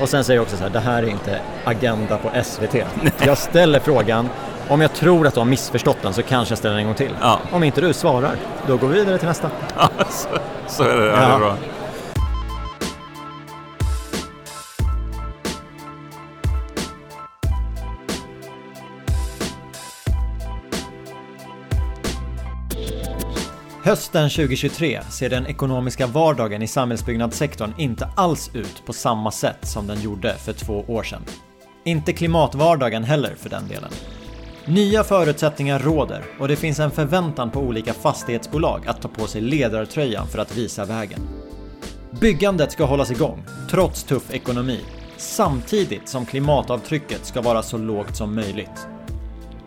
Och sen säger jag också så här, det här är inte Agenda på SVT. Jag ställer frågan, om jag tror att du har missförstått den så kanske jag ställer den en gång till. Ja. Om inte du svarar, då går vi vidare till nästa. Ja, så, så är det. Ja. det är bra. Hösten 2023 ser den ekonomiska vardagen i samhällsbyggnadssektorn inte alls ut på samma sätt som den gjorde för två år sedan. Inte klimatvardagen heller för den delen. Nya förutsättningar råder och det finns en förväntan på olika fastighetsbolag att ta på sig ledartröjan för att visa vägen. Byggandet ska hållas igång, trots tuff ekonomi, samtidigt som klimatavtrycket ska vara så lågt som möjligt.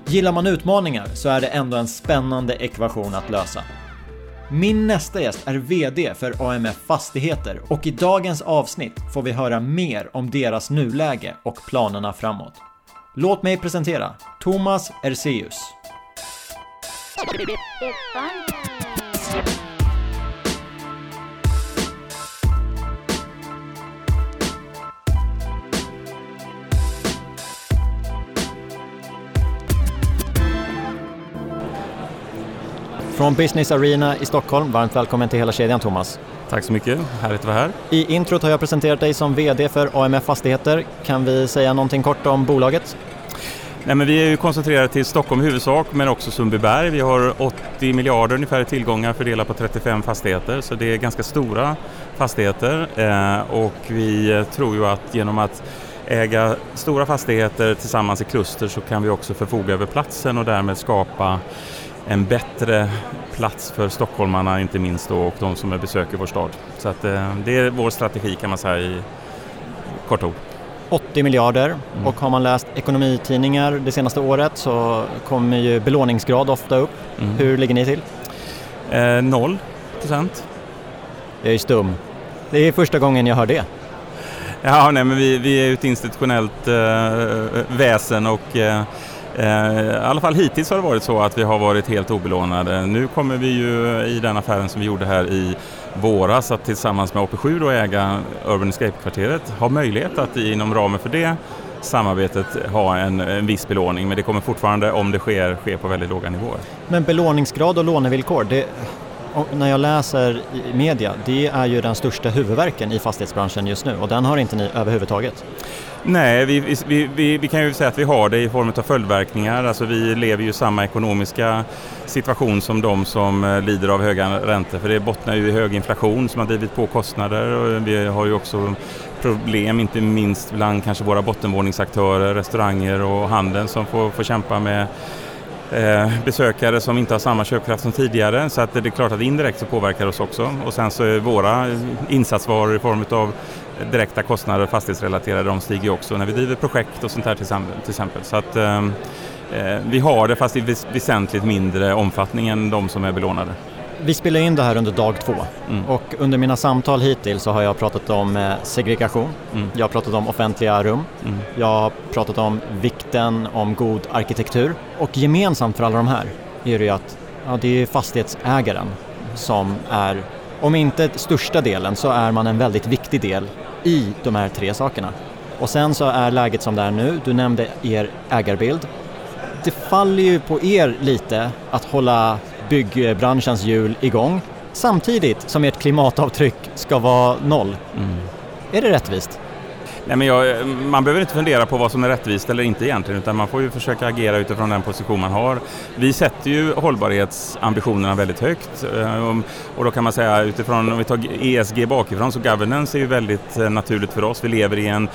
Gillar man utmaningar så är det ändå en spännande ekvation att lösa. Min nästa gäst är VD för AMF Fastigheter och i dagens avsnitt får vi höra mer om deras nuläge och planerna framåt. Låt mig presentera Thomas Erseus. Från Business Arena i Stockholm, varmt välkommen till hela kedjan Thomas. Tack så mycket, härligt att vara här. I introt har jag presenterat dig som VD för AMF Fastigheter. Kan vi säga någonting kort om bolaget? Nej, men vi är ju koncentrerade till Stockholm i huvudsak, men också Sundbyberg. Vi har 80 miljarder ungefär i tillgångar fördelat på 35 fastigheter, så det är ganska stora fastigheter. Eh, och vi eh, tror ju att genom att äga stora fastigheter tillsammans i kluster så kan vi också förfoga över platsen och därmed skapa en bättre plats för stockholmarna inte minst då, och de som besöker vår stad. Så att, eh, det är vår strategi kan man säga i kort ord. 80 miljarder och har man läst ekonomitidningar det senaste året så kommer ju belåningsgrad ofta upp. Mm. Hur ligger ni till? Eh, noll procent. Jag är stum. Det är första gången jag hör det. Ja, nej, men vi, vi är ett institutionellt eh, väsen och eh, Eh, i alla fall hittills har det varit så att vi har varit helt obelånade. Nu kommer vi ju i den affären som vi gjorde här i våras att tillsammans med AP7 då äga Urban Escape-kvarteret ha möjlighet att inom ramen för det samarbetet ha en, en viss belåning men det kommer fortfarande om det sker ske på väldigt låga nivåer. Men belåningsgrad och lånevillkor, det, när jag läser i media, det är ju den största huvudverken i fastighetsbranschen just nu och den har inte ni överhuvudtaget. Nej, vi, vi, vi, vi kan ju säga att vi har det i form av följdverkningar. Alltså vi lever ju i samma ekonomiska situation som de som eh, lider av höga räntor. För det bottnar ju i hög inflation som har drivit på kostnader och vi har ju också problem, inte minst bland kanske våra bottenvåningsaktörer, restauranger och handeln som får, får kämpa med eh, besökare som inte har samma köpkraft som tidigare. Så att det är klart att indirekt så påverkar det oss också. Och sen så är våra insatsvaror i form av direkta kostnader fastighetsrelaterade, de stiger också när vi driver projekt och sånt här till exempel. Så att eh, eh, vi har det fast i väs- väsentligt mindre omfattning än de som är belånade. Vi spelar in det här under dag två Mm. och under mina samtal hittills så har jag pratat om eh, segregation, Mm. jag har pratat om offentliga rum, Mm. jag har pratat om vikten om god arkitektur och gemensamt för alla de här är det ju att ja, det är fastighetsägaren som är, om inte största delen så är man en väldigt viktig del i de här tre sakerna. Och sen så är läget som det är nu, du nämnde er ägarbild. Det faller ju på er lite att hålla byggbranschens hjul igång samtidigt som ert klimatavtryck ska vara noll. Mm. Är det rättvist? Nej, men jag, man behöver inte fundera på vad som är rättvist eller inte egentligen utan man får ju försöka agera utifrån den position man har. Vi sätter ju hållbarhetsambitionerna väldigt högt eh, och- då kan man säga utifrån, om vi tar ESG bakifrån så governance är ju väldigt eh, naturligt för oss. Vi lever i en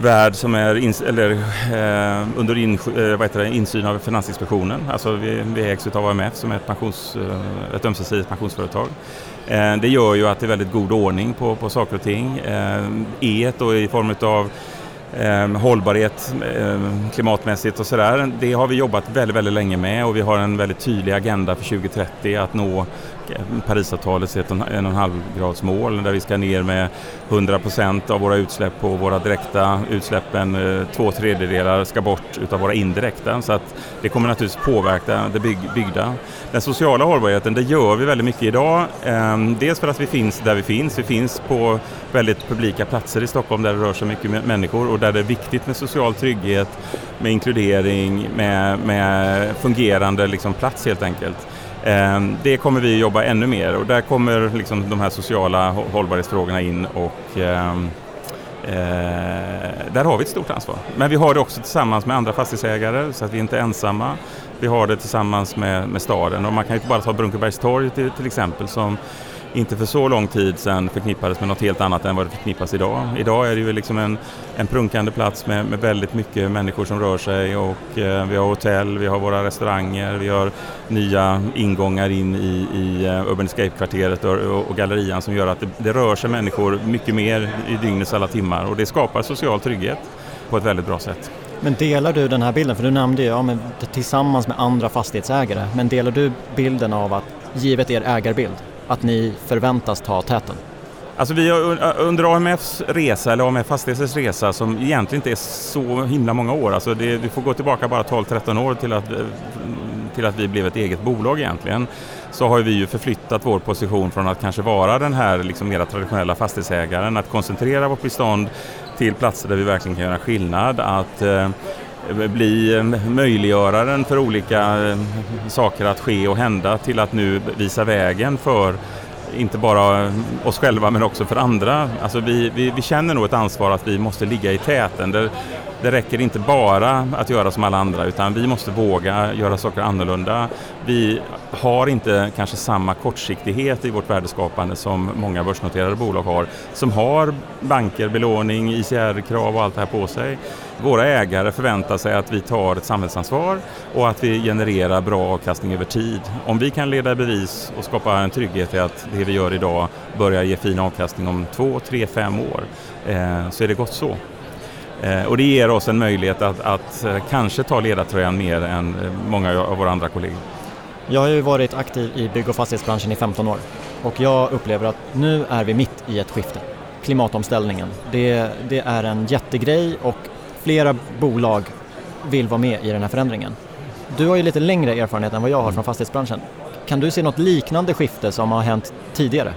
värld som är in, eller, eh, under in, eh, vad heter det, insyn av Finansinspektionen. Alltså vi, vi ägs av AMF som är ett, pensions, eh, ett ömsesidigt pensionsföretag. Eh, det gör ju att det är väldigt god ordning på, på saker och ting. Eh, E då i form av eh, hållbarhet eh, klimatmässigt och sådär. Det har vi jobbat väldigt, väldigt länge med och vi har en väldigt tydlig agenda för 2030 att nå Parisavtalets 1,5 grads mål där vi ska ner med 100 procent av våra utsläpp på våra direkta utsläppen. Eh, två tredjedelar ska bort utav våra indirekta så att det kommer naturligtvis påverka det byggda. Den sociala hållbarheten, det gör vi väldigt mycket idag. Ehm, dels för att vi finns där vi finns. Vi finns på väldigt publika platser i Stockholm där det rör sig mycket människor och där det är viktigt med social trygghet, med inkludering, med, med fungerande liksom, plats helt enkelt. Ehm, det kommer vi jobba ännu mer och där kommer liksom de här sociala hållbarhetsfrågorna in och ehm, eh, där har vi ett stort ansvar. Men vi har det också tillsammans med andra fastighetsägare så att vi inte är ensamma. Vi har det tillsammans med, med staden och man kan ju bara ta Brunkebergstorg till, till exempel som inte för så lång tid sedan förknippades med något helt annat än vad det förknippas idag. Idag är det ju liksom en, en prunkande plats med, med väldigt mycket människor som rör sig och eh, vi har hotell, vi har våra restauranger, vi har nya ingångar in i, i uh, Urban Escape-kvarteret och, och, och, gallerian som gör att det, det rör sig människor mycket mer i dygnets alla timmar och det skapar social trygghet på ett väldigt bra sätt. Men delar du den här bilden, för du nämnde ju ja, men tillsammans med andra fastighetsägare, men delar du bilden av att givet er ägarbild att ni förväntas ta täten? Alltså vi har under AMFs resa, eller AMF Fastigheters resa, som egentligen inte är så himla många år, alltså det, du får gå tillbaka bara 12-13 år till att, eh, till att vi blev ett eget bolag egentligen, så har vi ju förflyttat vår position från att kanske vara den här liksom mera traditionella fastighetsägaren, att koncentrera vårt bestånd till platser där vi verkligen kan göra skillnad, att eh, Eh, bli eh, möjliggöraren för olika eh, saker att ske och hända till att nu visa vägen för inte bara oss själva men också för andra. Alltså vi, vi, vi känner nog ett ansvar att vi måste ligga i täten. Det, det räcker inte bara att göra som alla andra utan vi måste våga göra saker annorlunda. Vi har inte kanske samma kortsiktighet i vårt värdeskapande som många börsnoterade bolag har som har banker, belåning, ICR-krav och allt det här på sig. Våra ägare förväntar sig att vi tar ett samhällsansvar och att vi genererar bra avkastning över tid. Om vi kan leda bevis och skapa en trygghet i att det vi gör idag börjar ge fin avkastning om två, tre, fem år eh, så är det gott så. Eh, och det ger oss en möjlighet att, att eh, kanske ta ledartröjan mer än eh, många av våra andra kollegor. Jag har ju varit aktiv i bygg och fastighetsbranschen i 15 år och jag upplever att nu är vi mitt i ett skifte. Klimatomställningen, det, det är en jättegrej och flera bolag vill vara med i den här förändringen. Du har ju lite längre erfarenhet än vad jag har från fastighetsbranschen. Kan du se något liknande skifte som har hänt tidigare?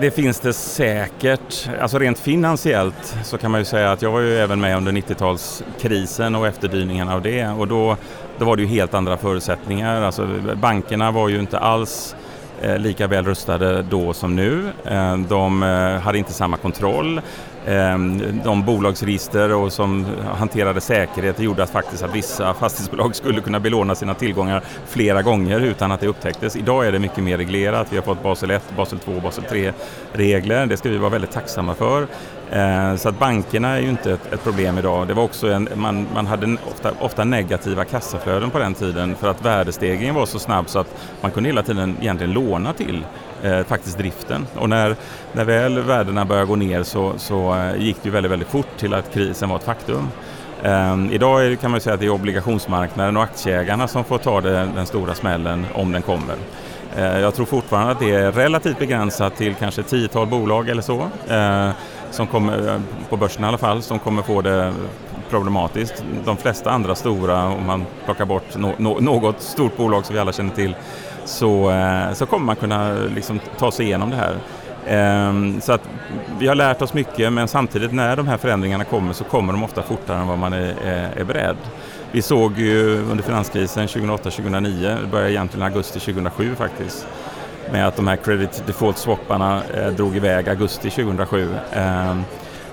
Det finns det säkert. Alltså rent finansiellt så kan man ju säga att jag var ju även med under 90-talskrisen och efterdyningarna av det och då, då var det ju helt andra förutsättningar. Alltså bankerna var ju inte alls Eh, lika väl rustade då som nu. Eh, de eh, hade inte samma kontroll. De bolagsregister och som hanterade säkerhet gjorde att faktiskt att vissa fastighetsbolag skulle kunna belåna sina tillgångar flera gånger utan att det upptäcktes. Idag är det mycket mer reglerat. Vi har fått Basel 1, Basel 2 och Basel 3 regler. Det ska vi vara väldigt tacksamma för. Eh, så att bankerna är ju inte ett, ett problem idag. Det var också en, man, man hade ofta, ofta negativa kassaflöden på den tiden för att värdestegringen var så snabb så att man kunde hela tiden egentligen låna till eh, faktiskt driften. Och när, när väl värdena började gå ner så, så eh, gick det väldigt, väldigt fort till att krisen var ett faktum. Um, idag är, kan man säga att det är obligationsmarknaden och aktieägarna som får ta det, den stora smällen om den kommer. Uh, jag tror fortfarande att det är relativt begränsat till kanske tiotal bolag eller så, uh, som kommer, eh, på börsen i alla fall, som kommer få det problematiskt. De flesta andra stora, om man plockar bort no, no, något stort bolag som vi alla känner till, så, eh, så kommer man kunna liksom ta sig igenom det här. Ehm, så att vi har lärt oss mycket men samtidigt när de här förändringarna kommer så kommer de ofta fortare än vad man är, eh, är beredd. Vi såg ju under finanskrisen 2008-2009, det började egentligen augusti 2007 faktiskt, med att de här credit default swapparna eh, drog iväg augusti 2007. Ehm,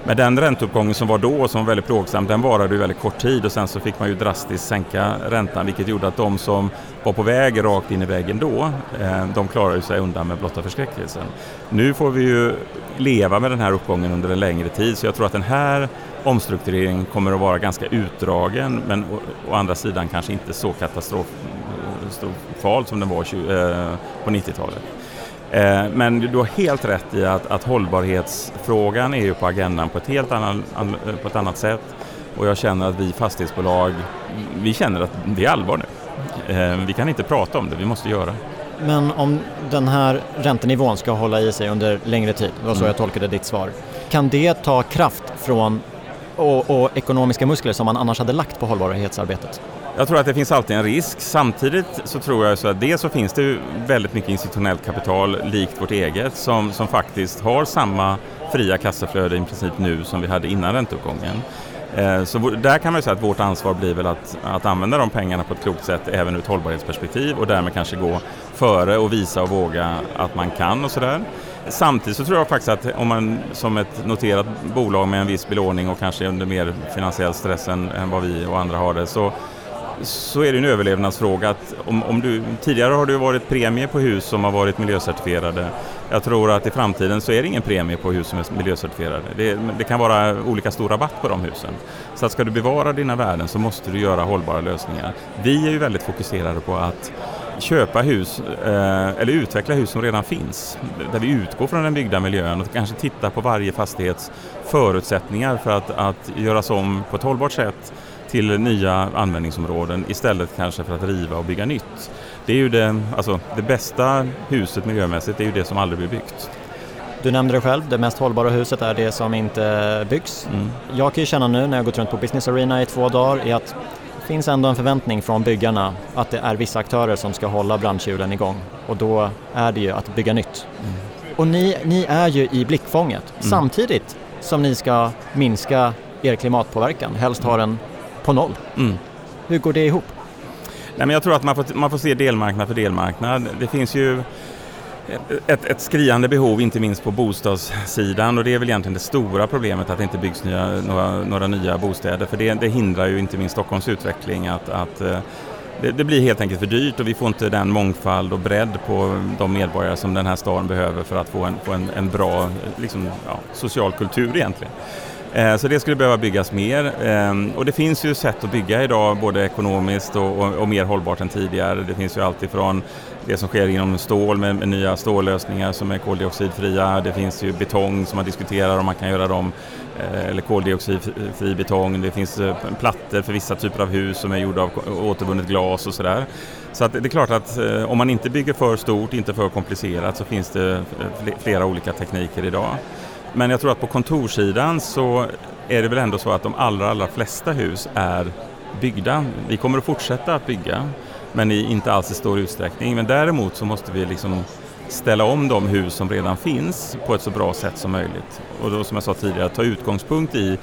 men den ränteuppgången som var då, som var väldigt plågsam, den varade ju väldigt kort tid och sen så fick man ju drastiskt sänka räntan vilket gjorde att de som var på väg rakt in i väggen då, eh, de klarade sig undan med blotta förskräckelsen. Nu får vi ju leva med den här uppgången under en längre tid så jag tror att den här omstruktureringen kommer att vara ganska utdragen men å, å andra sidan kanske inte så katastrof katastrofal som den var 20, eh, på 90-talet. Eh, men du har helt rätt i att, att hållbarhetsfrågan är ju på agendan på ett helt annan, på ett annat sätt. Och jag känner att vi fastighetsbolag, vi känner att det är allvar nu. Eh, vi kan inte prata om det, vi måste göra. Men om den här räntenivån ska hålla i sig under längre tid, det var så Mm. jag tolkade ditt svar. Kan det ta kraft från och, och ekonomiska muskler som man annars hade lagt på hållbarhetsarbetet? Jag tror att det finns alltid en risk. Samtidigt så tror jag så att dels så finns det väldigt mycket institutionellt kapital likt vårt eget som, som faktiskt har samma fria kassaflöde i princip nu som vi hade innan ränteuppgången. Eh, så där kan man ju säga att vårt ansvar blir väl att, att använda de pengarna på ett klokt sätt även ur ett hållbarhetsperspektiv och därmed kanske gå före och visa och våga att man kan och sådär. Samtidigt så tror jag faktiskt att om man som ett noterat bolag med en viss belåning och kanske under mer finansiell stress än, än vad vi och andra har det så så är det en överlevnadsfråga. Att om, om du, tidigare har det ju varit premie på hus som har varit miljöcertifierade. Jag tror att i framtiden så är det ingen premie på hus som är miljöcertifierade. Det, det kan vara olika stor rabatt på de husen. Så att ska du bevara dina värden så måste du göra hållbara lösningar. Vi är ju väldigt fokuserade på att köpa hus eh, eller utveckla hus som redan finns. Där vi utgår från den byggda miljön och kanske titta på varje fastighets förutsättningar för att, att göras om på ett hållbart sätt till nya användningsområden istället kanske för att riva och bygga nytt. Det är ju det, alltså, det bästa huset miljömässigt är ju det som aldrig blir byggt. Du nämnde det själv, det mest hållbara huset är det som inte byggs. Mm. Jag kan ju känna nu när jag gått runt på Business Arena i två dagar är att finns ändå en förväntning från byggarna att det är vissa aktörer som ska hålla branschhjulen igång och då är det ju att bygga nytt. Mm. Och ni, ni är ju i blickfånget samtidigt som ni ska minska er klimatpåverkan, helst ha den på noll. Mm. Hur går det ihop? Nej, men jag tror att man får, man får se delmarknad för delmarknad. Det finns ju ett, ett skriande behov, inte minst på bostadssidan. Och det är väl egentligen det stora problemet att det inte byggs nya, några, några nya bostäder. För det, det hindrar ju inte minst Stockholms utveckling att, att eh, det, det blir helt enkelt för dyrt. Och vi får inte den mångfald och bredd på de medborgare som den här staden behöver för att få en, få en, en bra liksom, ja, social kultur egentligen. Eh, så det skulle behöva byggas mer eh, och det finns ju sätt att bygga idag både ekonomiskt och, och, och mer hållbart än tidigare. Det finns ju allt ifrån det som sker inom stål med, med nya stållösningar som är koldioxidfria. Det finns ju betong som man diskuterar om man kan göra dem eh, eller koldioxidfri betong. Det finns plattor för vissa typer av hus som är gjorda av återvunnet glas och sådär. Så att det är klart att om man inte bygger för stort, inte för komplicerat så finns det flera olika tekniker idag. Men jag tror att på kontorssidan så är det väl ändå så att de allra, allra flesta hus är byggda. Vi kommer att fortsätta att bygga, men i inte alls i stor utsträckning. Men däremot så måste vi liksom ställa om de hus som redan finns på ett så bra sätt som möjligt. Och då som jag sa tidigare, ta utgångspunkt i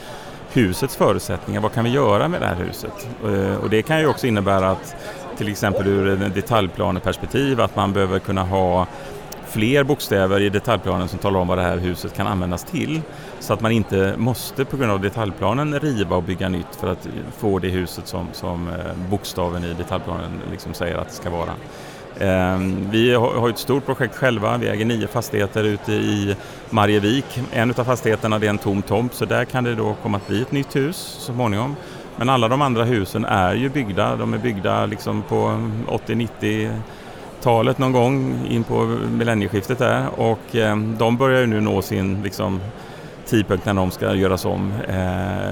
husets förutsättningar. Vad kan vi göra med det här huset? Eh, och det kan ju också innebära att till exempel ur ett detaljplaneperspektiv att man behöver kunna ha fler bokstäver i detaljplanen som talar om vad det här huset kan användas till. Så att man inte måste på grund av detaljplanen riva och bygga nytt för att få det huset som, som eh, bokstaven i detaljplanen liksom säger att det ska vara. Ehm, vi har ett stort projekt själva, vi äger nio fastigheter ute i Marievik. En av fastigheterna det är en tom tomt så där kan det då komma att bli ett nytt hus så småningom. Men alla de andra husen är ju byggda, de är byggda liksom på 80-90 talet någon gång in på millennieskiftet där och eh, de börjar ju nu nå sin liksom, tidpunkt när de ska göras om. Eh,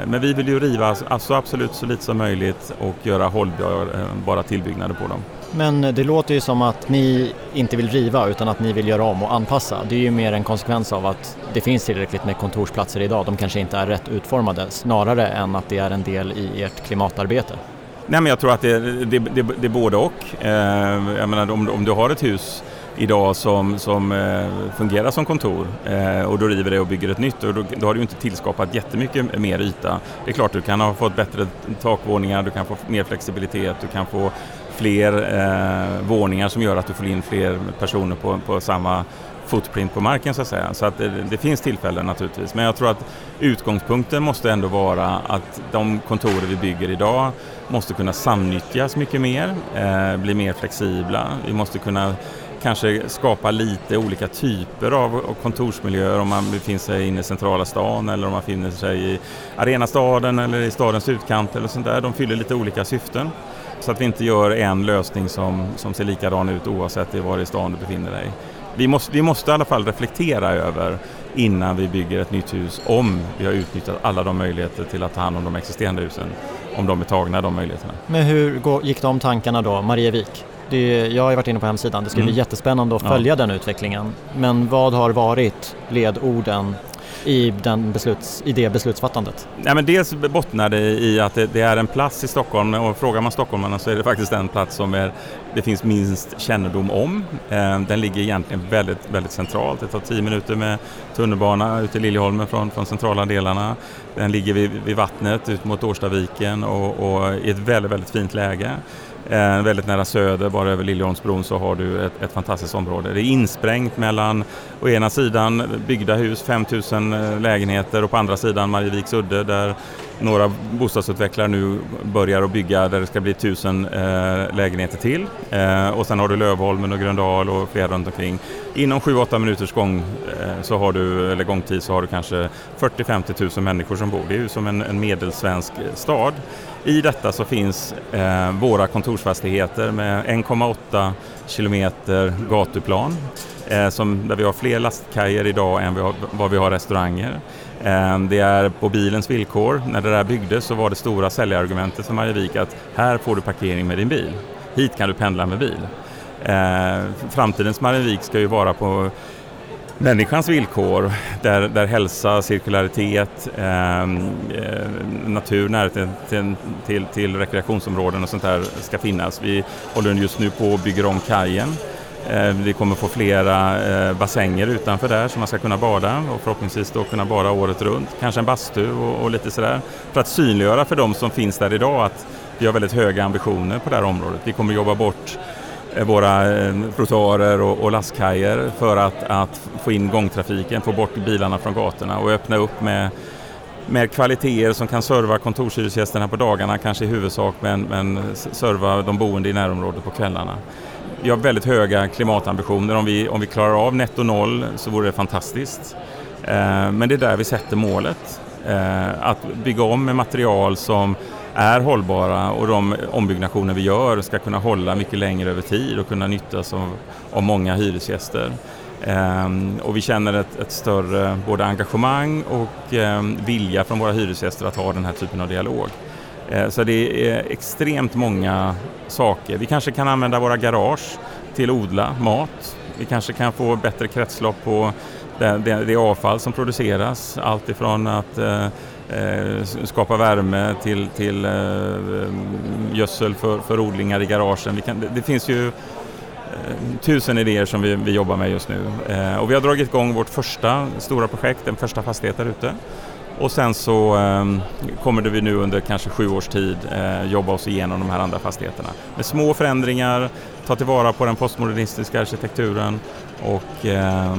men vi vill ju riva alltså absolut så lite som möjligt och göra hållbara eh, tillbyggnader på dem. Men det låter ju som att ni inte vill riva utan att ni vill göra om och anpassa. Det är ju mer en konsekvens av att det finns tillräckligt med kontorsplatser idag. De kanske inte är rätt utformade snarare än att det är en del i ert klimatarbete. Nej, men jag tror att det, det, det, det är både och. Eh, jag menar, om, om du har ett hus idag som, som eh, fungerar som kontor eh, och du river det och bygger ett nytt och då, då har du inte tillskapat jättemycket mer yta. Det är klart du kan ha fått bättre takvåningar, du kan få mer flexibilitet, du kan få fler eh, våningar som gör att du får in fler personer på, på samma footprint på marken så att säga. Så att det, det finns tillfällen naturligtvis. Men jag tror att utgångspunkten måste ändå vara att de kontorer vi bygger idag måste kunna samnyttjas mycket mer, eh, bli mer flexibla. Vi måste kunna kanske skapa lite olika typer av av kontorsmiljöer om man befinner sig inne i centrala stan eller om man befinner sig i arenastaden eller i stadens utkant eller sånt där. De fyller lite olika syften. Så att vi inte gör en lösning som, som ser likadan ut oavsett i var i stan du befinner dig. Vi måste, vi måste i alla fall reflektera över innan vi bygger ett nytt hus om vi har utnyttjat alla de möjligheter till att ta hand om de existerande husen. Om de är tagna, de möjligheterna. Men hur gick de tankarna då, Marievik? Det, jag har varit inne på hemsidan, det ska bli mm. jättespännande att följa ja. den utvecklingen. Men vad har varit ledorden i, den besluts, i det beslutsfattandet? Nej, men dels bottnar det i att det, det, är en plats i Stockholm och frågar man stockholmarna så är det faktiskt den plats som är, det finns minst kännedom om. Eh, den ligger egentligen väldigt, väldigt centralt. Det tar tio minuter med tunnelbana ut till Liljeholmen från, från centrala delarna. Den ligger vid, vid vattnet ut mot Årstaviken och, och i ett väldigt, väldigt fint läge. Eh, väldigt nära söder, bara över Liljeholmsbron, så har du ett, ett, fantastiskt område. Det är insprängt mellan å ena sidan byggda hus, 5000 eh, lägenheter och på andra sidan Marieviks udde där några bostadsutvecklare nu börjar att bygga där det ska bli 1000 eh, lägenheter till. Eh, och sen har du Lövholmen och Gröndal och flera runt omkring. Inom 7-8 minuters gång, eh, så har du, eller gångtid så har du kanske 40-50 000 människor som bor. Det är ju som en, en medelsvensk eh, stad. I detta så finns eh, våra kontorsfastigheter med 1,8 kilometer gatuplan eh, som, där vi har fler lastkajer idag än vi har, vad vi har restauranger. Eh, det är på bilens villkor. När det där byggdes så var det stora säljargumentet för Marievik att här får du parkering med din bil. Hit kan du pendla med bil. Eh, framtidens Marievik ska ju vara på människans villkor där, där hälsa, cirkularitet, ehm, eh, natur, närheten till, till, till, rekreationsområden och sånt där ska finnas. Vi håller just nu på att bygga om kajen. Eh, vi kommer få flera eh, bassänger utanför där som man ska kunna bada och förhoppningsvis då kunna bada året runt. Kanske en bastu och, och lite sådär. För att synliggöra för de som finns där idag att vi har väldigt höga ambitioner på det här området. Vi kommer jobba bort Eh, våra eh, trottoarer och, och lastkajer för att, att få in gångtrafiken, få bort bilarna från gatorna och öppna upp med med kvaliteter som kan serva kontorshyresgästerna på dagarna kanske i huvudsak men, men serva de boende i närområdet på kvällarna. Vi har väldigt höga klimatambitioner. Om vi, om vi klarar av netto noll så vore det fantastiskt. Eh, men det är där vi sätter målet. Eh, att bygga om med material som är hållbara och de ombyggnationer vi gör ska kunna hålla mycket längre över tid och kunna nyttjas av, av många hyresgäster. Ehm, och vi känner ett, ett, större både engagemang och ehm, vilja från våra hyresgäster att ha den här typen av dialog. Eh, så det är extremt många saker. Vi kanske kan använda våra garage till att odla mat. Vi kanske kan få bättre kretslopp på det, det, det avfall som produceras. Allt ifrån att Eh, Eh, skapa värme till, till eh, gödsel för, för odlingar i garagen. Kan, det, det, finns ju eh, tusen idéer som vi, vi jobbar med just nu. Eh, och vi har dragit igång vårt första stora projekt, den första fastighet där ute. Och sen så eh, kommer vi nu under kanske sju års tid eh, jobba oss igenom de här andra fastigheterna. Med små förändringar, ta tillvara på den postmodernistiska arkitekturen och eh,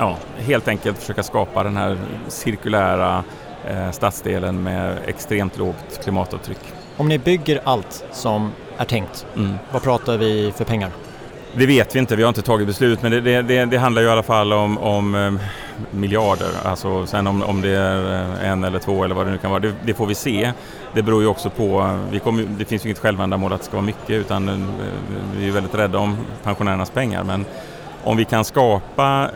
ja, helt enkelt försöka skapa den här cirkulära eh, stadsdelen med extremt lågt klimatavtryck. Om ni bygger allt som är tänkt, mm. vad pratar vi för pengar? Det vet vi inte, vi har inte tagit beslut men det, det, det handlar ju i alla fall om, om eh, miljarder. Alltså, sen om, om det är eh, en eller två eller vad det nu kan vara, det, det får vi se. Det beror ju också på, vi kommer, det finns ju inget självändamål att det ska vara mycket utan eh, vi är väldigt rädda om pensionärernas pengar men om vi kan skapa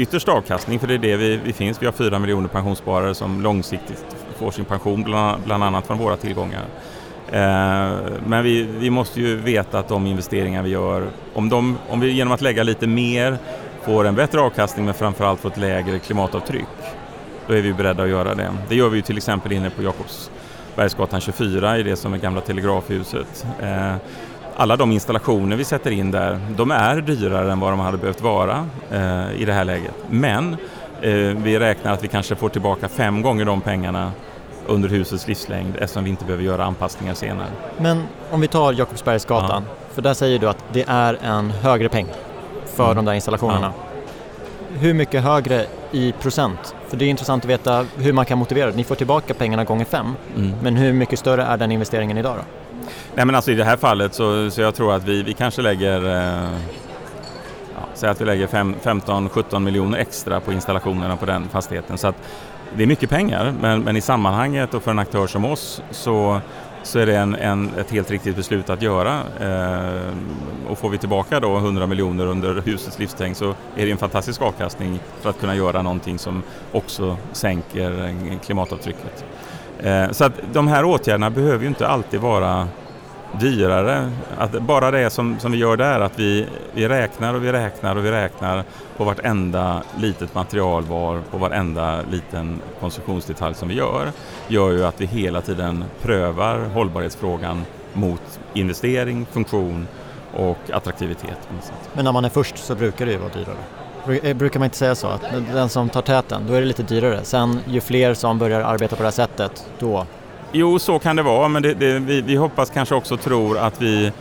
yttersta avkastning, för det är det vi, vi finns. Vi har fyra miljoner pensionssparare som långsiktigt får sin pension, bland, bland annat från våra tillgångar. Eh, men vi, vi, måste ju veta att de investeringar vi gör, om, de, om vi genom att lägga lite mer får en bättre avkastning men framförallt får ett lägre klimatavtryck, då är vi beredda att göra det. Det gör vi ju till exempel inne på Jakobsbergsgatan 24 i det som är gamla telegrafhuset. Eh, alla de installationer vi sätter in där, de är dyrare än vad de hade behövt vara eh, i det här läget. Men eh, vi räknar att vi kanske får tillbaka fem gånger de pengarna under husets livslängd eftersom vi inte behöver göra anpassningar senare. Men om vi tar Jakobsbergsgatan, ja. för där säger du att det är en högre peng för mm. de där installationerna. Ja. Hur mycket högre i procent? För det är intressant att veta hur man kan motivera det. Ni får tillbaka pengarna gånger fem, mm. men hur mycket större är den investeringen idag då? Nej men alltså i det här fallet så, så jag tror att vi, vi kanske lägger eh, ja, säg att vi lägger 15-17 miljoner extra på installationerna på den fastigheten. Så att det är mycket pengar men, men i sammanhanget och för en aktör som oss så, så är det en, en, ett helt riktigt beslut att göra. Eh, och får vi tillbaka då 100 miljoner under husets livslängd så är det en fantastisk avkastning för att kunna göra någonting som också sänker eh, klimatavtrycket. Eh, så att de här åtgärderna behöver ju inte alltid vara dyrare. Att bara det som, som vi gör där, att vi, vi räknar och vi räknar och vi räknar på vartenda litet materialval, på varenda liten konstruktionsdetalj som vi gör, gör ju att vi hela tiden prövar hållbarhetsfrågan mot investering, funktion och attraktivitet. Men när man är först så brukar det ju vara dyrare. Eh, brukar man inte säga så? Att den som tar täten, då är det lite dyrare. Sen ju fler som börjar arbeta på det här sättet, då Jo, så kan det vara, men det, det, vi, vi, hoppas kanske också och tror att vi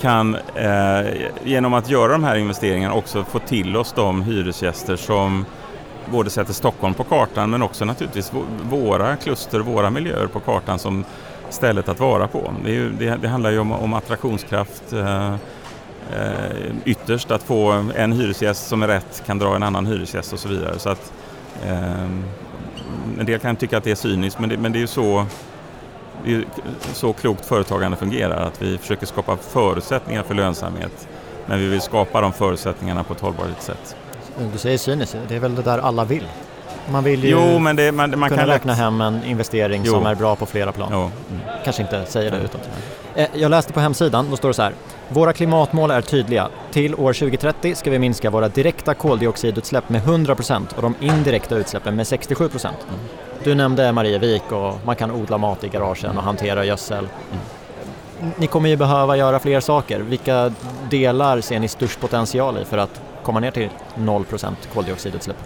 kan eh, genom att göra de här investeringarna också få till oss de hyresgäster som både sätter Stockholm på kartan men också naturligtvis våra kluster, våra miljöer på kartan som stället att vara på. Det, ju, det, det handlar ju om, om attraktionskraft eh, eh, ytterst, att få en hyresgäst som är rätt kan dra en annan hyresgäst och så vidare. Så att, eh, en del kan tycka att det är cyniskt men det, men det är ju så det är så klokt företagande fungerar, att vi försöker skapa förutsättningar för lönsamhet, men vi vill skapa de förutsättningarna på ett hållbart sätt. Du säger cyniskt, det är väl det där alla vill? Man vill ju jo, men det, man, man kunna kan räkna hem en investering jo. som är bra på flera plan. Mm. Kanske inte säger det utåt. Eh, jag läste på hemsidan, då står det så här. Våra klimatmål är tydliga. Till år 2030 ska vi minska våra direkta koldioxidutsläpp med 100% och de indirekta utsläppen med 67%. Mm. Du nämnde Marievik och man kan odla mat i garagen och hantera gödsel. Mm. Ni kommer ju behöva göra fler saker. Vilka delar ser ni störst potential i för att komma ner till 0% koldioxidutsläpp?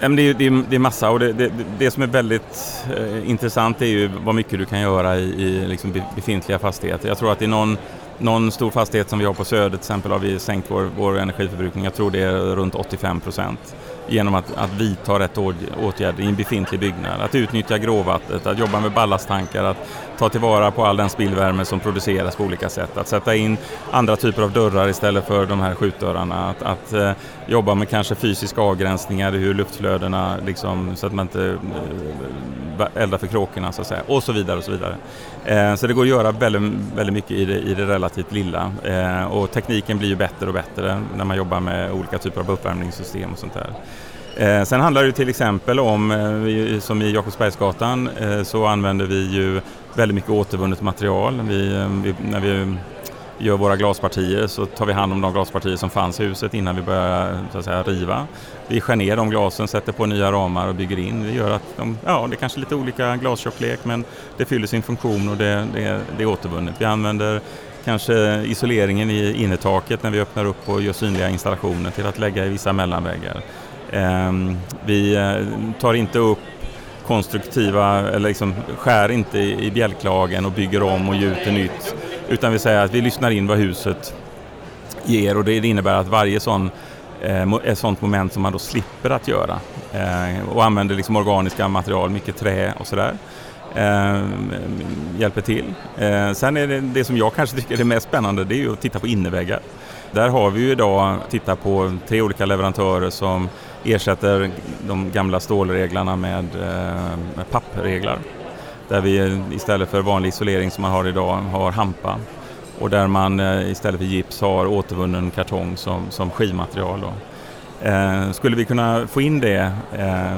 Det är, det, är, det är massa och det, det, det som är väldigt eh, intressant är ju vad mycket du kan göra i, i liksom befintliga fastigheter. Jag tror att i någon, någon stor fastighet som vi har på Söder till exempel har vi sänkt vår, vår energiförbrukning. Jag tror det är runt 85 procent genom att, att vidta rätt åtgärder i en befintlig byggnad. Att utnyttja gråvattnet, att jobba med ballasttankar, att ta tillvara på all den spillvärme som produceras på olika sätt. Att sätta in andra typer av dörrar istället för de här skjutdörrarna. Att, att eh, jobba med kanske fysiska avgränsningar i hur luftflödena, liksom, så att man inte eh, elda för kråkorna så att säga. Och så vidare och så vidare. Eh, så det går att göra väldigt, väldigt mycket i det, i det relativt lilla. Eh, och tekniken blir ju bättre och bättre när man jobbar med olika typer av uppvärmningssystem och sånt där. Eh, sen handlar det till exempel om, eh, som i Jakobsbergsgatan, eh, så använder vi ju väldigt mycket återvunnet material. Vi, eh, vi, när vi gör våra glaspartier så tar vi hand om de glaspartier som fanns i huset innan vi börjar så att säga, riva. Vi skär ner de glasen, sätter på nya ramar och bygger in. Det gör att de, ja, det är kanske lite olika glastjocklek men det fyller sin funktion och det, det, det är återvunnet. Vi använder kanske isoleringen i innertaket när vi öppnar upp och gör synliga installationer till att lägga i vissa mellanväggar. Ehm, vi eh, tar inte upp konstruktiva, eller liksom skär inte i bjälklagen och bygger om och gjuter nytt. Utan vi säger att vi lyssnar in vad huset ger och det innebär att varje sån eh, ett sånt moment som man då slipper att göra eh, och använder liksom organiska material, mycket trä och sådär. Eh, hjälper till. Eh, sen är det, det som jag kanske tycker är det mest spännande det är ju att titta på innerväggar. Där har vi ju idag tittat på tre olika leverantörer som ersätter de gamla stålreglarna med, eh, med pappreglar. Där vi istället för vanlig isolering som man har idag har hampa och där man eh, istället för gips har återvunnen kartong som, som skivmaterial. Då. Eh, skulle vi kunna få in det eh,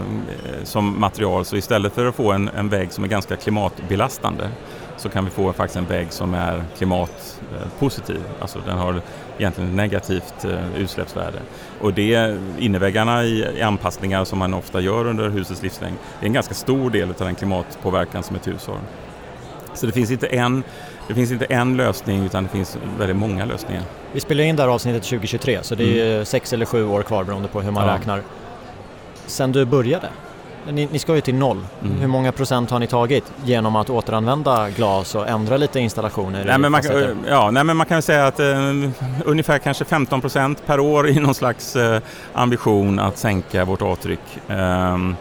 som material så istället för att få en, en vägg som är ganska klimatbelastande så kan vi få faktiskt en vägg som är klimatpositiv. Alltså den har egentligen negativt eh, utsläppsvärde. Och det inneväggarna i, i anpassningar som man ofta gör under husets livslängd är en ganska stor del av den klimatpåverkan som ett hus har. Så det finns inte en det finns inte en lösning utan det finns väldigt många lösningar. Vi spelar in det här avsnittet 2023 så det är mm. sex eller sju år kvar beroende på hur man ja. räknar. Sen du började, ni, ni ska ju till noll. Mm. Hur många procent har ni tagit genom att återanvända glas och ändra lite installationer? Nej, men man, ja, nej, men man kan säga att eh, ungefär kanske 15 procent per år i någon slags eh, ambition att sänka vårt avtryck. Um,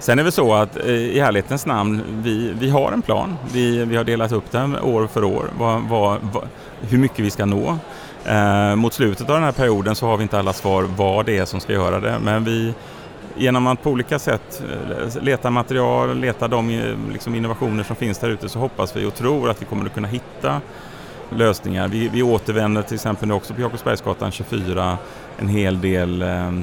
Sen är det så att eh, i ärlighetens namn, vi, vi har en plan. Vi, vi har delat upp den år för år, vad, vad, vad, hur mycket vi ska nå. Eh, mot slutet av den här perioden så har vi inte alla svar vad det är som ska göra det, men vi, genom att på olika sätt eh, leta material, leta de eh, liksom innovationer som finns där ute så hoppas vi och tror att vi kommer att kunna hitta lösningar. Vi, vi återvänder till exempel nu också på Jakobsbergsgatan 24 en hel del eh, eh,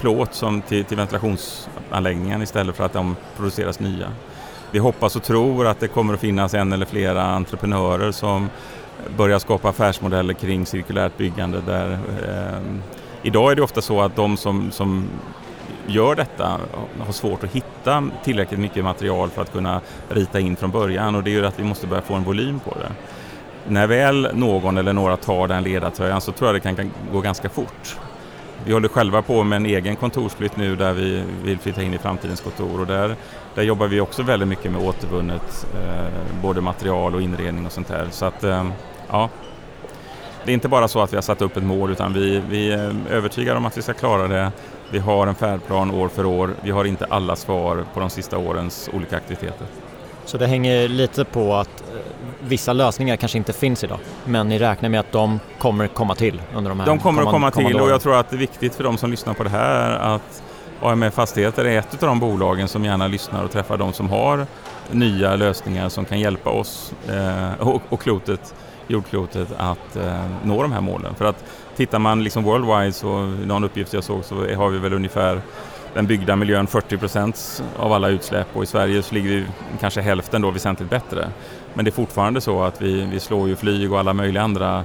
plåt som till, till ventilationsanläggningen istället för att de produceras nya. vi hoppas och tror att det kommer att finnas en eller flera entreprenörer som börjar skapa affärsmodeller kring cirkulärt byggande där eh, idag är det ofta så att de som, som gör detta har svårt att hitta tillräckligt mycket material för att kunna rita in från början och det gör att vi måste börja få en volym på det. När väl någon eller några tar den ledartröjan så tror jag det kan gå ganska fort. Vi håller själva på med en egen kontorsflytt nu där vi vill flytta in i framtidens kontor och där, där jobbar vi också väldigt mycket med återvunnet eh, både material och inredning och sånt där. Så att, eh, ja, det är inte bara så att vi har satt upp ett mål utan vi, vi är övertygade om att vi ska klara det. Vi har en färdplan år för år. Vi har inte alla svar på de sista årens olika aktiviteter. Så det hänger lite på att eh, vissa lösningar kanske inte finns idag, men ni räknar med att de kommer komma till under de här De kommer att komma till och jag tror att det är viktigt för de som lyssnar på det här att AMF Fastigheter är ett av de bolagen som gärna lyssnar och träffar de som har nya lösningar som kan hjälpa oss eh, och, och klotet, jordklotet att eh, nå de här målen. För att tittar man liksom worldwide så, någon uppgift jag såg, så har vi väl ungefär den byggda miljön 40 procent av alla utsläpp och i Sverige så ligger vi kanske hälften då väsentligt bättre. Men det är fortfarande så att vi, vi slår ju flyg och alla möjliga andra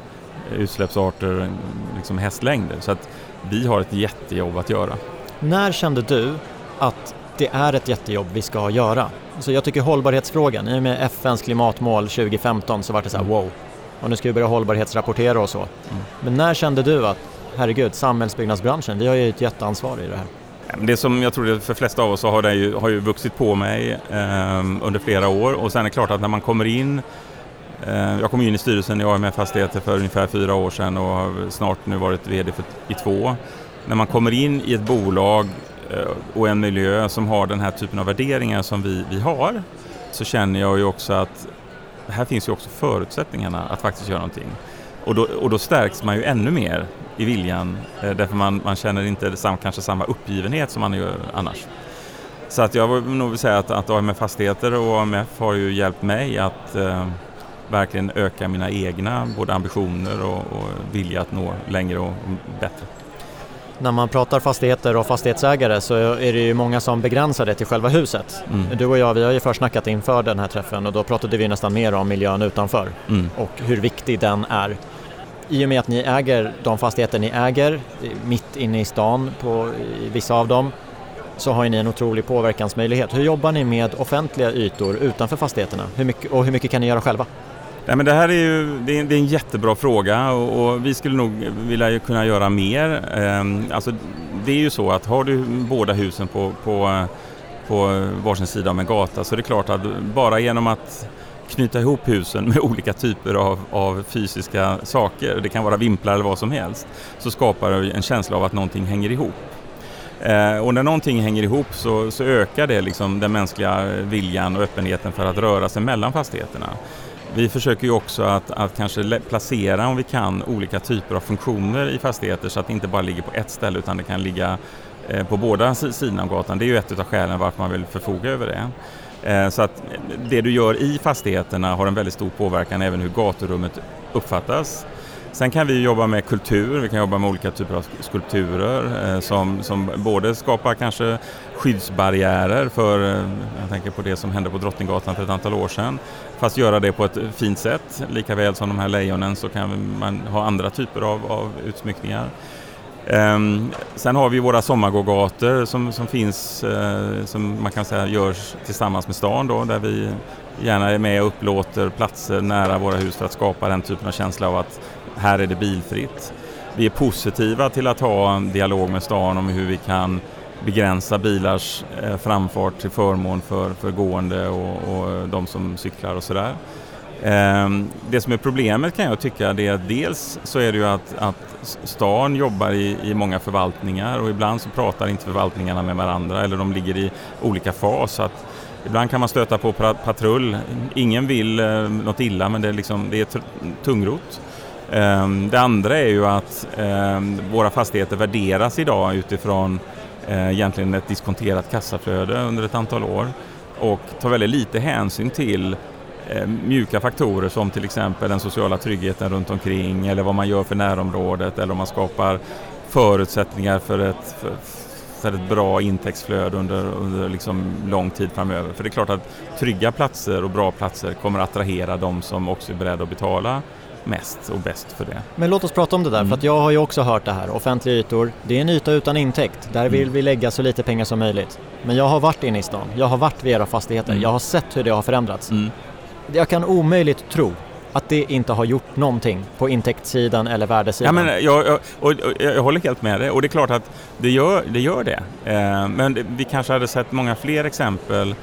utsläppsarter liksom hästlängder. Så att vi har ett jättejobb att göra. När kände du att det är ett jättejobb vi ska göra? Så jag tycker hållbarhetsfrågan, i och med FNs klimatmål 2015 så var det så här mm. wow, och nu ska vi börja hållbarhetsrapportera och så. Mm. Men när kände du att herregud, samhällsbyggnadsbranschen, vi har ju ett jätteansvar i det här? Det som jag tror det för flesta av oss har, det ju, har ju vuxit på mig eh, under flera år och sen är det klart att när man kommer in eh, jag kom in i styrelsen i AMF Fastigheter för ungefär fyra år sedan och har snart nu varit VD för, i två. När man kommer in i ett bolag eh, och en miljö som har den här typen av värderingar som vi, vi har så känner jag ju också att här finns ju också förutsättningarna att faktiskt göra någonting. Och då, och då stärks man ju ännu mer i viljan eh, därför man, man känner inte sam, kanske samma uppgivenhet som man gör annars. Så att jag vill nog säga att, att AMF Fastigheter och AMF har ju hjälpt mig att eh, verkligen öka mina egna både ambitioner och, och vilja att nå längre och bättre. När man pratar fastigheter och fastighetsägare så är det ju många som begränsar det till själva huset. Mm. Du och jag, vi har ju försnackat inför den här träffen och då pratade vi nästan mer om miljön utanför mm. och hur viktig den är i och med att ni äger de fastigheter ni äger mitt inne i stan på i vissa av dem så har ni en otrolig påverkansmöjlighet. Hur jobbar ni med offentliga ytor utanför fastigheterna hur mycket, och hur mycket kan ni göra själva? Nej, men det här är ju det är, det är en jättebra fråga och, och, vi skulle nog vilja kunna göra mer. Ehm, alltså, det är ju så att har du båda husen på, på, på varsin sida av en gata så är det klart att bara genom att knyta ihop husen med olika typer av, av, fysiska saker, det kan vara vimplar eller vad som helst, så skapar det en känsla av att någonting hänger ihop. Eh, och när någonting hänger ihop så, så ökar det liksom den mänskliga viljan och öppenheten för att röra sig mellan fastigheterna. Vi försöker ju också att, att kanske placera, om vi kan, olika typer av funktioner i fastigheter så att det inte bara ligger på ett ställe utan det kan ligga eh, på båda sidorna av gatan. Det är ju ett av skälen varför man vill förfoga över det. Eh, så att eh, det du gör i fastigheterna har en väldigt stor påverkan även hur gaturummet uppfattas. Sen kan vi jobba med kultur, vi kan jobba med olika typer av skulpturer eh, som, som både skapar kanske skyddsbarriärer för, eh, jag tänker på det som hände på Drottninggatan för ett antal år sedan, fast göra det på ett fint sätt. Likaväl som de här lejonen så kan man ha andra typer av, av utsmyckningar. Um, sen har vi våra sommargågator som, som finns, uh, som man kan säga görs tillsammans med stan då, där vi gärna är med och upplåter platser nära våra hus för att skapa den typen av känsla av att här är det bilfritt. Vi är positiva till att ha en dialog med stan om hur vi kan begränsa bilars eh, framfart till förmån för, för gående och, och de som cyklar och sådär. Ehm, det som är problemet kan jag tycka det är att dels så är det ju att, att stan jobbar i, i många förvaltningar och ibland så pratar inte förvaltningarna med varandra eller de ligger i olika fas. Att ibland kan man stöta på patrull. Ingen vill eh, något illa men det är, liksom, det är tungrot. Eh, det andra är ju att eh, våra fastigheter värderas idag utifrån eh, egentligen ett diskonterat kassaflöde under ett antal år och tar väldigt lite hänsyn till Eh, mjuka faktorer som till exempel den sociala tryggheten runt omkring eller vad man gör för närområdet eller om man skapar förutsättningar för ett, för, ett bra intäktsflöde under, under liksom lång tid framöver. För det är klart att trygga platser och bra platser kommer att attrahera de som också är beredda att betala mest och bäst för det. Men låt oss prata om det där, mm. för att jag har ju också hört det här. Offentliga ytor, det är en yta utan intäkt. Där vill mm. vi lägga så lite pengar som möjligt. Men jag har varit inne i stan, jag har varit vid era fastigheter, mm. jag har sett hur det har förändrats. Mm. Jag kan omöjligt tro att det inte har gjort någonting på intäktssidan eller värdesidan. Ja, men jag, jag, och, och, jag håller helt med dig och det är klart att det gör det. Gör det. Eh, men det, vi kanske hade sett många fler exempel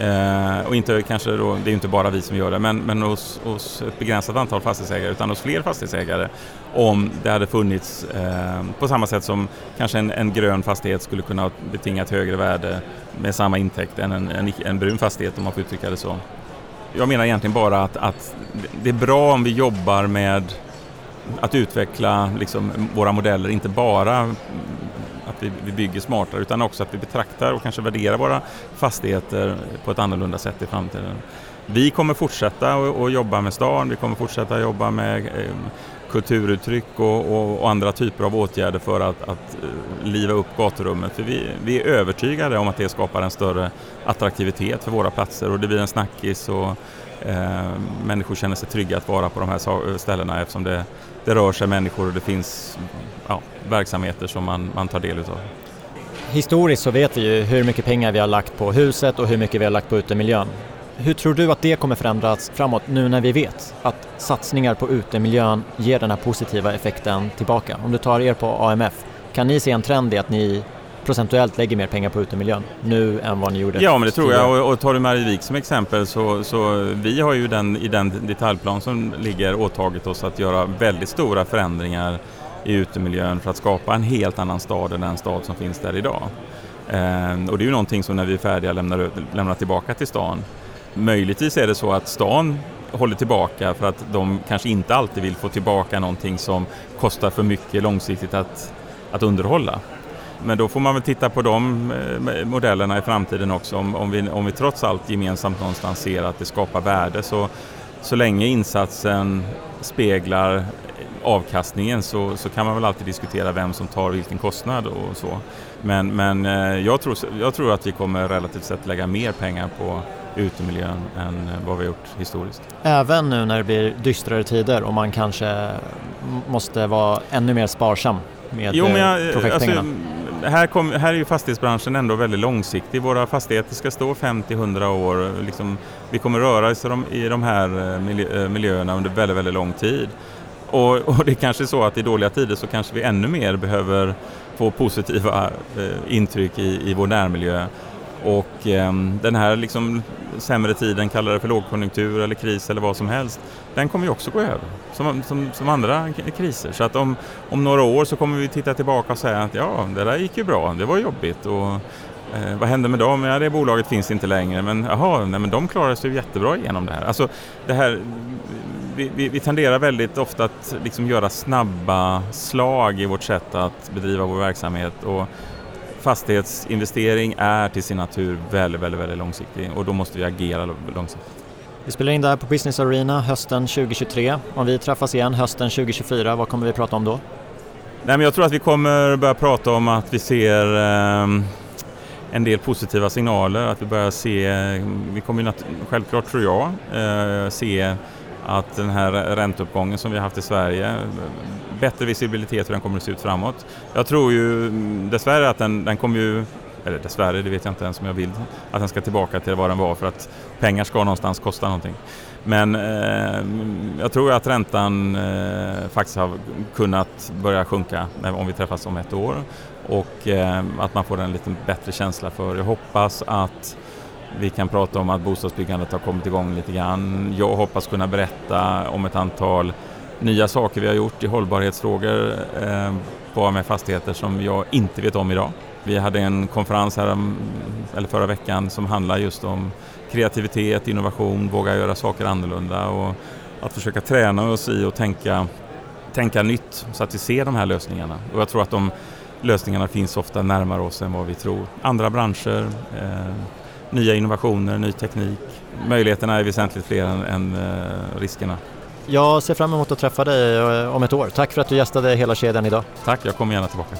Eh, och inte kanske då, det är ju inte bara vi som gör det, men, men hos, hos ett begränsat antal fastighetsägare utan hos fler fastighetsägare om det hade funnits eh, på samma sätt som kanske en, en, grön fastighet skulle kunna betinga ett högre värde med samma intäkt än en, en, en brun fastighet om man får uttrycka det så. Jag menar egentligen bara att, att det är bra om vi jobbar med att utveckla liksom, våra modeller, inte bara att vi, vi bygger smartare utan också att vi betraktar och kanske värderar våra fastigheter på ett annorlunda sätt i framtiden. Vi kommer fortsätta att jobba med stan, vi kommer fortsätta jobba med eh, kulturuttryck och, och, och, andra typer av åtgärder för att, att eh, liva upp gaturummet. För vi, vi, är övertygade om att det skapar en större attraktivitet för våra platser och det blir en snackis och eh, människor känner sig trygga att vara på de här eh, ställena eftersom det, det rör sig människor och det finns ja, verksamheter som man, man tar del av. Historiskt så vet vi ju hur mycket pengar vi har lagt på huset och hur mycket vi har lagt på utemiljön. Hur tror du att det kommer förändras framåt nu när vi vet att satsningar på utemiljön ger den här positiva effekten tillbaka? Om du tar er på AMF, kan ni se en trend i att ni procentuellt lägger mer pengar på utemiljön nu än vad ni gjorde Ja, men det tror jag. Och, och tar du Marievik som exempel så, så vi har ju den, i den detaljplan som ligger åtagit oss att göra väldigt stora förändringar i utemiljön för att skapa en helt annan stad än den stad som finns där idag. Eh, och det är ju någonting som när vi är färdiga lämnar, lämnar tillbaka till stan. Möjligtvis är det så att stan håller tillbaka för att de kanske inte alltid vill få tillbaka någonting som kostar för mycket långsiktigt att, att underhålla. Men då får man väl titta på de eh, modellerna i framtiden också. Om, om, vi, om vi trots allt gemensamt någonstans ser att det skapar värde så, så länge insatsen speglar avkastningen så, så kan man väl alltid diskutera vem som tar vilken kostnad och så. Men, men eh, jag, tror, jag tror att vi kommer relativt sett lägga mer pengar på utemiljön än vad vi har gjort historiskt. Även nu när det blir dystrare tider och man kanske måste vara ännu mer sparsam med jo, men jag, eh, projektpengarna? Alltså, här, kom, här är ju fastighetsbranschen ändå väldigt långsiktig. Våra fastigheter ska stå 50-100 år. Liksom, vi kommer röra oss i de här eh, eh, miljöerna under väldigt, väldigt lång tid. Och, och, det är kanske är så att i dåliga tider så kanske vi ännu mer behöver få positiva eh, intryck i, i vår närmiljö. Och eh, den här liksom sämre tiden, kalla det för lågkonjunktur eller kris eller vad som helst, den kommer ju också gå över som, som, som andra kriser. Så att om, om några år så kommer vi titta tillbaka och säga att ja, det där gick ju bra, det var jobbigt. Och, eh, vad hände med dem? Ja, det bolaget finns inte längre, men jaha, nej, men de klarade sig jättebra igenom det här. Alltså, det här vi, vi, vi tenderar väldigt ofta att liksom göra snabba slag i vårt sätt att bedriva vår verksamhet. Och, fastighetsinvestering är till sin natur väldigt, väldigt, väldigt långsiktig och då måste vi agera långsiktigt. Vi spelar in det här på Business Arena hösten 2023. Om vi träffas igen hösten 2024, vad kommer vi prata om då? Nej, men jag tror att vi kommer börja prata om att vi ser eh, en del positiva signaler, att vi börjar se, vi kommer självklart tror jag, eh, se att den här ränteuppgången som vi har haft i Sverige, bättre visibilitet hur den kommer att se ut framåt. Jag tror ju mm, dessvärre att den, den kommer ju eller dessvärre, det vet jag inte ens om jag vill, att den ska tillbaka till vad den var för att pengar ska någonstans kosta någonting. Men eh, mm, jag tror att räntan eh, faktiskt har kunnat börja sjunka om vi träffas om ett år och eh, att man får en lite bättre känsla för. Jag hoppas att vi kan prata om att bostadsbyggandet har kommit igång lite grann. Jag hoppas kunna berätta om ett antal nya saker vi har gjort i hållbarhetsfrågor eh, på AMF Fastigheter som jag inte vet om idag. Vi hade en konferens här eller förra veckan som handlar just om kreativitet, innovation, våga göra saker annorlunda och att försöka träna oss i att tänka, tänka nytt så att vi ser de här lösningarna. Och jag tror att de lösningarna finns ofta närmare oss än vad vi tror. Andra branscher, eh, nya innovationer, ny teknik. Möjligheterna är väsentligt fler än, än eh, riskerna. Jag ser fram emot att träffa dig eh, om ett år. Tack för att du gästade hela kedjan idag. Tack, jag kommer gärna tillbaka.